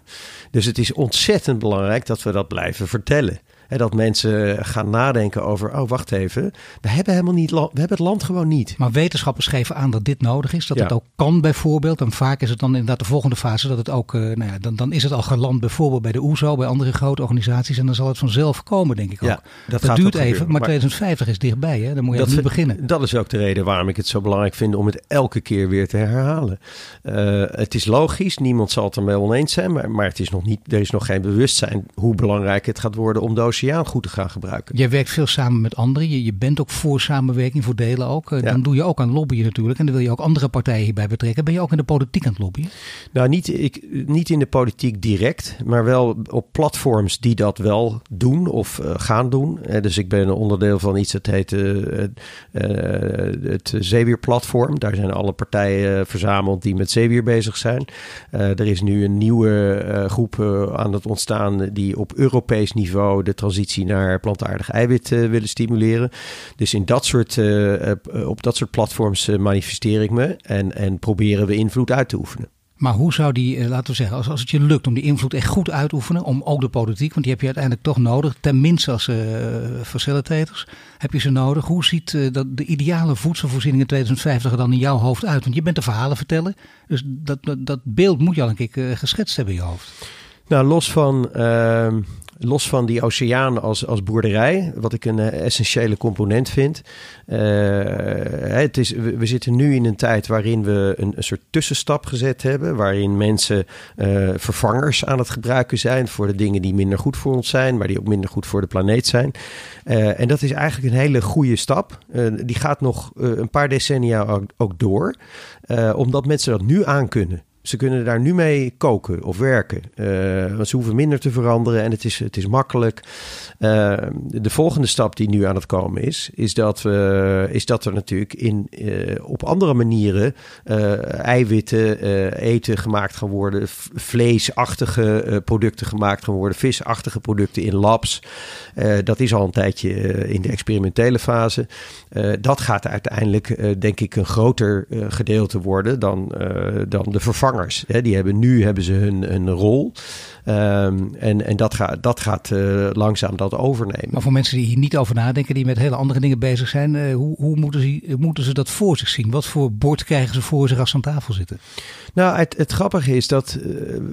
Dus het is ontzettend belangrijk dat we dat blijven vertellen. En dat mensen gaan nadenken over, oh wacht even, we hebben helemaal niet, we hebben het land gewoon niet. Maar wetenschappers geven aan dat dit nodig is, dat het ook kan bijvoorbeeld. En vaak is het dan inderdaad de volgende fase dat het ook, uh, nou ja, dan, dan is het al geland bijvoorbeeld bij de OESO, bij andere grote organisaties. En dan zal het vanzelf komen, denk ik ook. Ja, dat, dat duurt even, maar, 2050 is dichtbij, hè? dan moet je dat nu beginnen. Dat is ook de reden waarom ik het zo belangrijk vind om het elke keer weer te herhalen. Uh, het is logisch, niemand zal het ermee oneens zijn, maar, maar het is nog niet, er is nog geen bewustzijn hoe belangrijk het gaat worden om doos oceaan goed te gaan gebruiken. Jij werkt veel samen met anderen. Je, je bent ook voor samenwerking, voor delen ook. Eh, dan doe je ook aan lobbyen natuurlijk. En dan wil je ook andere partijen hierbij betrekken. Ben je ook in de politiek aan het lobbyen? Nou, niet, ik, niet in de politiek direct, maar wel op platforms die dat wel doen of uh, gaan doen. Uh, dus ik ben een onderdeel van iets dat heet het Zeewierplatform. Daar zijn alle partijen verzameld die met zeewier bezig zijn. er is nu een nieuwe groep aan het ontstaan die op Europees niveau de transitie naar plantaardig eiwit uh, willen stimuleren. Dus in dat soort, uh, op dat soort platforms manifesteer ik me en, en proberen we invloed uit te oefenen. Maar hoe zou die, laten we zeggen, als, als het je lukt om die invloed echt goed uit te oefenen, om ook de politiek, want die heb je uiteindelijk toch nodig, tenminste als uh, facilitators, heb je ze nodig. Hoe ziet uh, dat de ideale voedselvoorziening in 2050 er dan in jouw hoofd uit? Want je bent de verhalen vertellen, dus dat, dat, dat beeld moet je al een keer geschetst hebben in je hoofd. Nou, los van ehm, los van die oceaan als, als boerderij, wat ik een uh, essentiële component vind. Uh, het is, we, zitten nu in een tijd waarin we een, een soort tussenstap gezet hebben, waarin mensen uh, vervangers aan het gebruiken zijn voor de dingen die minder goed voor ons zijn, maar die ook minder goed voor de planeet zijn. en dat is eigenlijk een hele goede stap. die gaat nog een paar decennia ook, ook door, omdat mensen dat nu aan kunnen. Ze kunnen daar nu mee koken of werken. Uh, want ze hoeven minder te veranderen en het is, het is makkelijk. Uh, de volgende stap die nu aan het komen is, is dat, we, is dat er natuurlijk in, uh, op andere manieren eiwitten, eten gemaakt gaan worden, vleesachtige producten gemaakt gaan worden, visachtige producten in labs. dat is al een tijdje in de experimentele fase. dat gaat uiteindelijk, denk ik, een groter gedeelte worden dan, dan de vervanging Die hebben nu hebben ze hun, hun rol. Ehm, en en dat, gaat dat gaat uh, langzaam dat overnemen. Maar voor mensen die hier niet over nadenken, die met hele andere dingen bezig zijn, uh, hoe, hoe moeten, ze, moeten ze dat voor zich zien? Wat voor bord krijgen ze voor zich als ze aan tafel zitten? Nou, het, het grappige is dat uh,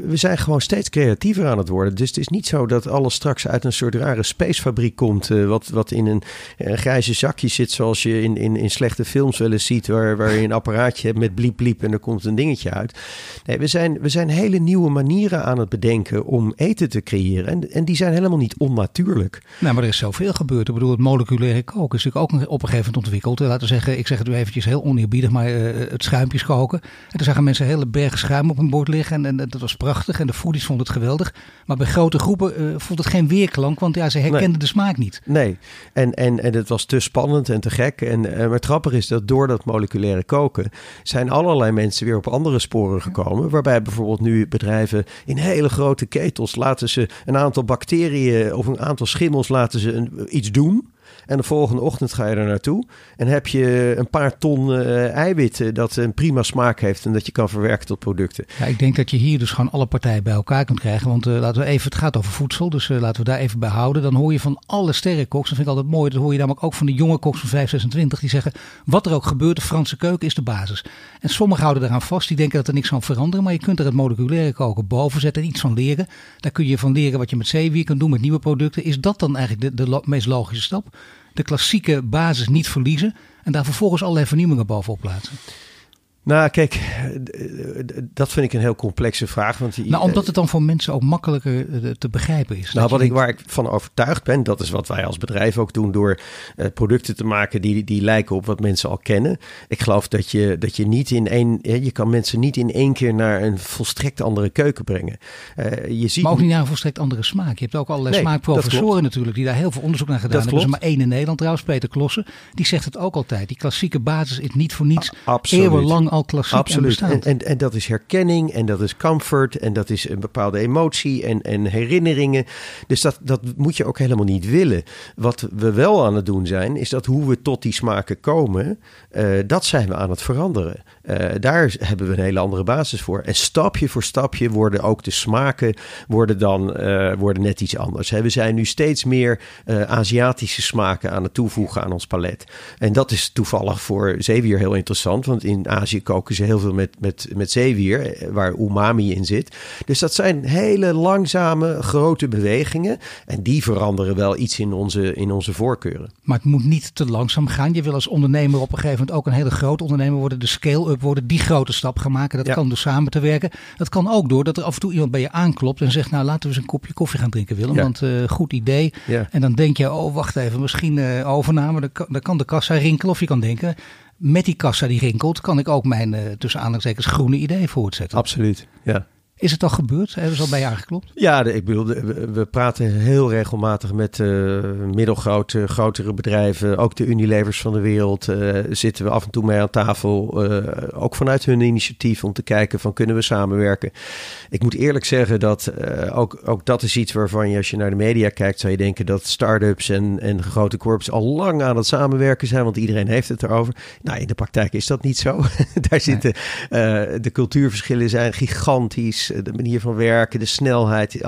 we zijn gewoon steeds creatiever aan het worden. Dus het is niet zo dat alles straks uit een soort rare spacefabriek komt, wat, wat in een, een, grijze zakje zit, zoals je in, in, in slechte films wel eens ziet, waar, waar je een apparaatje hebt met bliep bliep en er komt een dingetje uit. Nee, we zijn, we zijn hele nieuwe manieren aan het bedenken om eten te creëren. En, en die zijn helemaal niet onnatuurlijk. Nou, maar er is zoveel gebeurd. Ik bedoel, het moleculaire koken is natuurlijk ook op een gegeven moment ontwikkeld. Laten we zeggen, ik zeg het nu eventjes heel oneerbiedig, maar uh, het schuimpjes koken. En toen zagen mensen hele bergen schuim op een bord liggen. En, en, dat was prachtig. En de foodies vonden het geweldig. Maar bij grote groepen uh, vond het geen weerklank, want ja, ze herkenden de smaak niet. Nee, en, en, en het was te spannend en te gek. En, en maar het grappige is dat door dat moleculaire koken zijn allerlei mensen weer op andere sporen gekomen. Waarbij bijvoorbeeld nu bedrijven in hele grote ketels laten ze een aantal bacteriën of een aantal schimmels laten ze een, iets doen. En de volgende ochtend ga je er naartoe. En heb je een paar ton uh, eiwitten dat een prima smaak heeft en dat je kan verwerken tot producten. Ja, ik denk dat je hier dus gewoon alle partijen bij elkaar kunt krijgen. Want uh, laten we even, het gaat over voedsel, dus uh, laten we daar even bij houden. Dan hoor je van alle sterrenkoks, dat vind ik altijd mooi. Dat hoor je namelijk ook van de jonge koks van 5, 26. Die zeggen, wat er ook gebeurt, de Franse keuken is de basis. En sommigen houden eraan vast, die denken dat er niks kan veranderen. Maar je kunt er het moleculaire koken boven zetten en iets van leren. Daar kun je van leren wat je met zeewier kunt doen, met nieuwe producten. Is dat dan eigenlijk de meest logische stap? De klassieke basis niet verliezen en daar vervolgens allerlei vernieuwingen bovenop plaatsen? Nou, kijk, dat vind ik een heel complexe vraag. Want nou, omdat het dan voor mensen ook makkelijker eh, te begrijpen is. Nou, wat ik, waar ik van overtuigd ben, dat is wat wij als bedrijf ook doen door uh, producten te maken die, die lijken op wat mensen al kennen. Ik geloof dat je, dat je niet in één, je kan mensen niet in één keer naar een volstrekt andere keuken brengen. Uh, je ziet... Maar ook niet naar een volstrekt andere smaak. Je hebt ook allerlei nee, smaakprofessoren natuurlijk die daar heel veel onderzoek naar gedaan hebben. Er is maar één in Nederland trouwens, Peter Klossen. Die zegt het ook altijd. Die klassieke basis is niet voor niets eeuwenlang al klassiek Absoluut. En, en, en, dat is herkenning en dat is comfort en dat is een bepaalde emotie en, en herinneringen. Dus dat, dat moet je ook helemaal niet willen. Wat we wel aan het doen zijn, is dat hoe we tot die smaken komen, uh, dat zijn we aan het veranderen. Uh, daar hebben we een hele andere basis voor. En stapje voor stapje worden ook de smaken worden dan uh, worden net iets anders. He, we zijn nu steeds meer Aziatische smaken aan het toevoegen aan ons palet. En dat is toevallig voor zeewier heel interessant, want in Azië koken ze heel veel met, met, met zeewier, eh, waar umami in zit. Dus dat zijn hele langzame, grote bewegingen. En die veranderen wel iets in onze, in onze voorkeuren. Maar het moet niet te langzaam gaan. Je wil als ondernemer op een gegeven moment ook een hele grote ondernemer worden. De scale-up worden, die grote stap gaan maken. Dat kan door samen te werken. Dat kan ook door dat er af en toe iemand bij je aanklopt en zegt... nou, laten we eens een kopje koffie gaan drinken, Willem. Want uh, goed idee. En dan denk je, oh, wacht even, misschien uh, overname. Dan kan, dan kan de kassa rinkelen. Of je kan denken, met die kassa die rinkelt, kan ik ook mijn uh, tussen groene idee voortzetten. Absoluut, ja. Is het al gebeurd? Hebben ze al bij je aangeklopt? Ja, ik bedoel, we, praten heel regelmatig met uh, middelgrote, grotere bedrijven. Ook de Unilevers van de wereld uh, zitten we af en toe mee aan tafel. Uh, ook vanuit hun initiatief om te kijken van kunnen we samenwerken. Ik moet eerlijk zeggen dat ook, ook dat is iets waarvan je als je naar de media kijkt... zou je denken dat start-ups en, en grote corps al lang aan het samenwerken zijn. Want iedereen heeft het erover. Nou, in de praktijk is dat niet zo. Daar zitten de cultuurverschillen zijn gigantisch de manier van werken, de snelheid,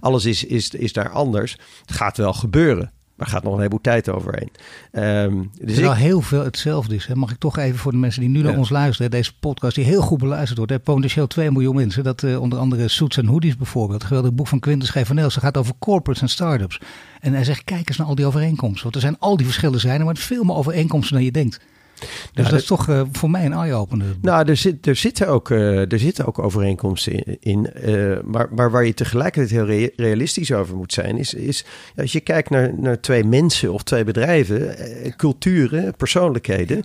alles is, is, is daar anders. Het gaat wel gebeuren. Maar gaat nog een heleboel tijd overheen. Um, dus wel heel veel hetzelfde is. Hè. Mag ik toch even voor de mensen die nu naar ons luisteren. Deze podcast die heel goed beluisterd wordt. Hè. Potentieel 2 miljoen mensen. Dat uh, onder andere Suits en Hoodies bijvoorbeeld. Het geweldige boek van Quintus Gevanel. Ze gaat over corporates en startups. En hij zegt kijk eens naar al die overeenkomsten. Want er zijn al die verschillen zijn. Maar het veel meer overeenkomsten dan je denkt. Dus nou, dat is toch uh, voor mij een eye-opener. Nou, er, zit, er, zitten ook, uh, er zitten ook overeenkomsten in. in uh, maar, maar waar je tegelijkertijd heel realistisch over moet zijn, is, is als je kijkt naar, naar twee mensen of twee bedrijven, culturen, persoonlijkheden,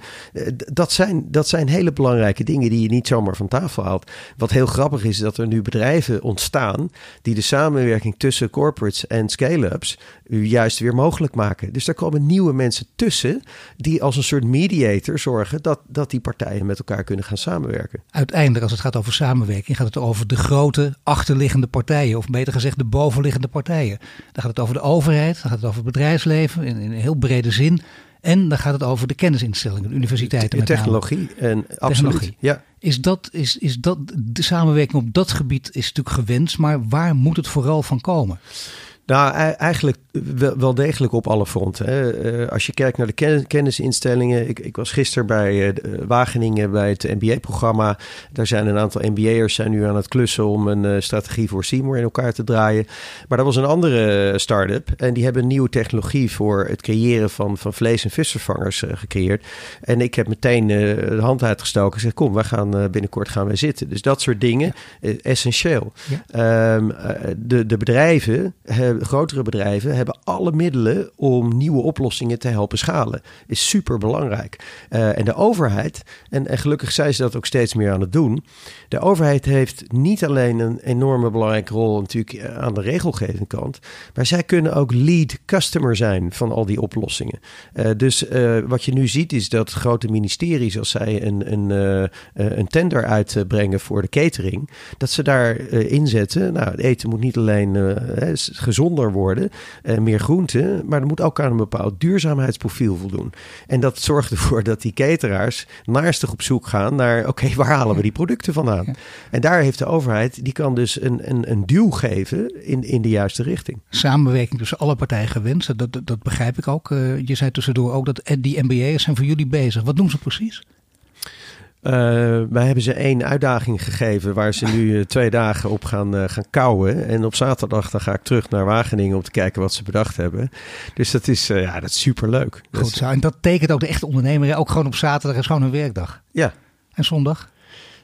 dat, zijn, dat zijn hele belangrijke dingen die je niet zomaar van tafel haalt. Wat heel grappig is, dat er nu bedrijven ontstaan die de samenwerking tussen corporates en scale-ups juist weer mogelijk maken. Dus daar komen nieuwe mensen tussen die als een soort mediator zorgen dat, dat die partijen met elkaar kunnen gaan samenwerken. Uiteindelijk, als het gaat over samenwerking, gaat het over de grote achterliggende partijen, of beter gezegd de bovenliggende partijen. Dan gaat het over de overheid, dan gaat het over het bedrijfsleven in, in een heel brede zin. En dan gaat het over de kennisinstellingen, de universiteiten. Technologie en absoluut. Ja. Is dat, is, is dat, de samenwerking op dat gebied is natuurlijk gewenst, maar waar moet het vooral van komen? Nou, eigenlijk wel, degelijk op alle fronten. Hè. Eh, als je kijkt naar de kennisinstellingen. Ik, ik, was gisteren bij uh, Wageningen bij het MBA-programma. Daar zijn een aantal MBA'ers zijn nu aan het klussen om een strategie voor Seymour in elkaar te draaien. Maar dat was een andere start-up. En die hebben een nieuwe technologie voor het creëren van, van vlees- en visvervangers gecreëerd. En ik heb meteen de hand uitgestoken en gezegd: Kom, wij gaan binnenkort gaan wij zitten. Dus dat soort dingen, essentieel. Ehm, de, de bedrijven, grotere bedrijven hebben alle middelen om nieuwe oplossingen te helpen schalen. Is super belangrijk. Uh, en de overheid, en, en gelukkig zijn ze dat ook steeds meer aan het doen. De overheid heeft niet alleen een enorme belangrijke rol natuurlijk eh, aan de regelgevende kant, maar zij kunnen ook lead customer zijn van al die oplossingen. Uh, dus wat je nu ziet is dat grote ministeries, als zij een, een, een tender uitbrengen voor de catering, dat ze daar inzetten. Nou, het eten moet niet alleen gezonder worden, meer groente, maar er moet ook aan een bepaald duurzaamheidsprofiel voldoen. En dat zorgt ervoor dat die cateraars naastig op zoek gaan naar, oké, waar halen we die producten vandaan? En daar heeft de overheid, die kan dus een, een, een duw geven in, in de juiste richting. Samenwerking tussen alle partijen gewenst, dat, dat, dat begrijp ik ook. Uh, je zei tussendoor ook dat die MBA's zijn voor jullie bezig. Wat doen ze precies? Uh, wij hebben ze één uitdaging gegeven waar ze nu uh, twee dagen op gaan, uh, gaan kouwen. En op zaterdag dan ga ik terug naar Wageningen om te kijken wat ze bedacht hebben. Dus dat is, ja, dat is superleuk. Goed zo. En dat tekent ook de echte ondernemer. Ook gewoon op zaterdag is gewoon een werkdag. Ja. En zondag?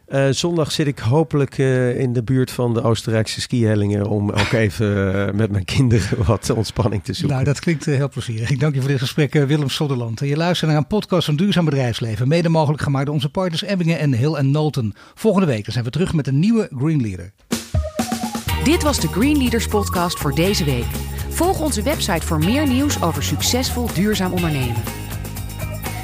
Uh, zondag zit ik hopelijk uh, in de buurt van de Oostenrijkse skihellingen om ook even uh, met mijn kinderen wat ontspanning te zoeken. Nou, dat klinkt heel plezierig. Ik dank je voor dit gesprek, Willem Sodderland. Je luistert naar een podcast van Duurzaam Bedrijfsleven, mede mogelijk gemaakt door onze partners Ebbingen en Hill en Nolten. Volgende week zijn we terug met een nieuwe Green Leader. Dit was de Green Leaders podcast voor deze week. Volg onze website voor meer nieuws over succesvol duurzaam ondernemen.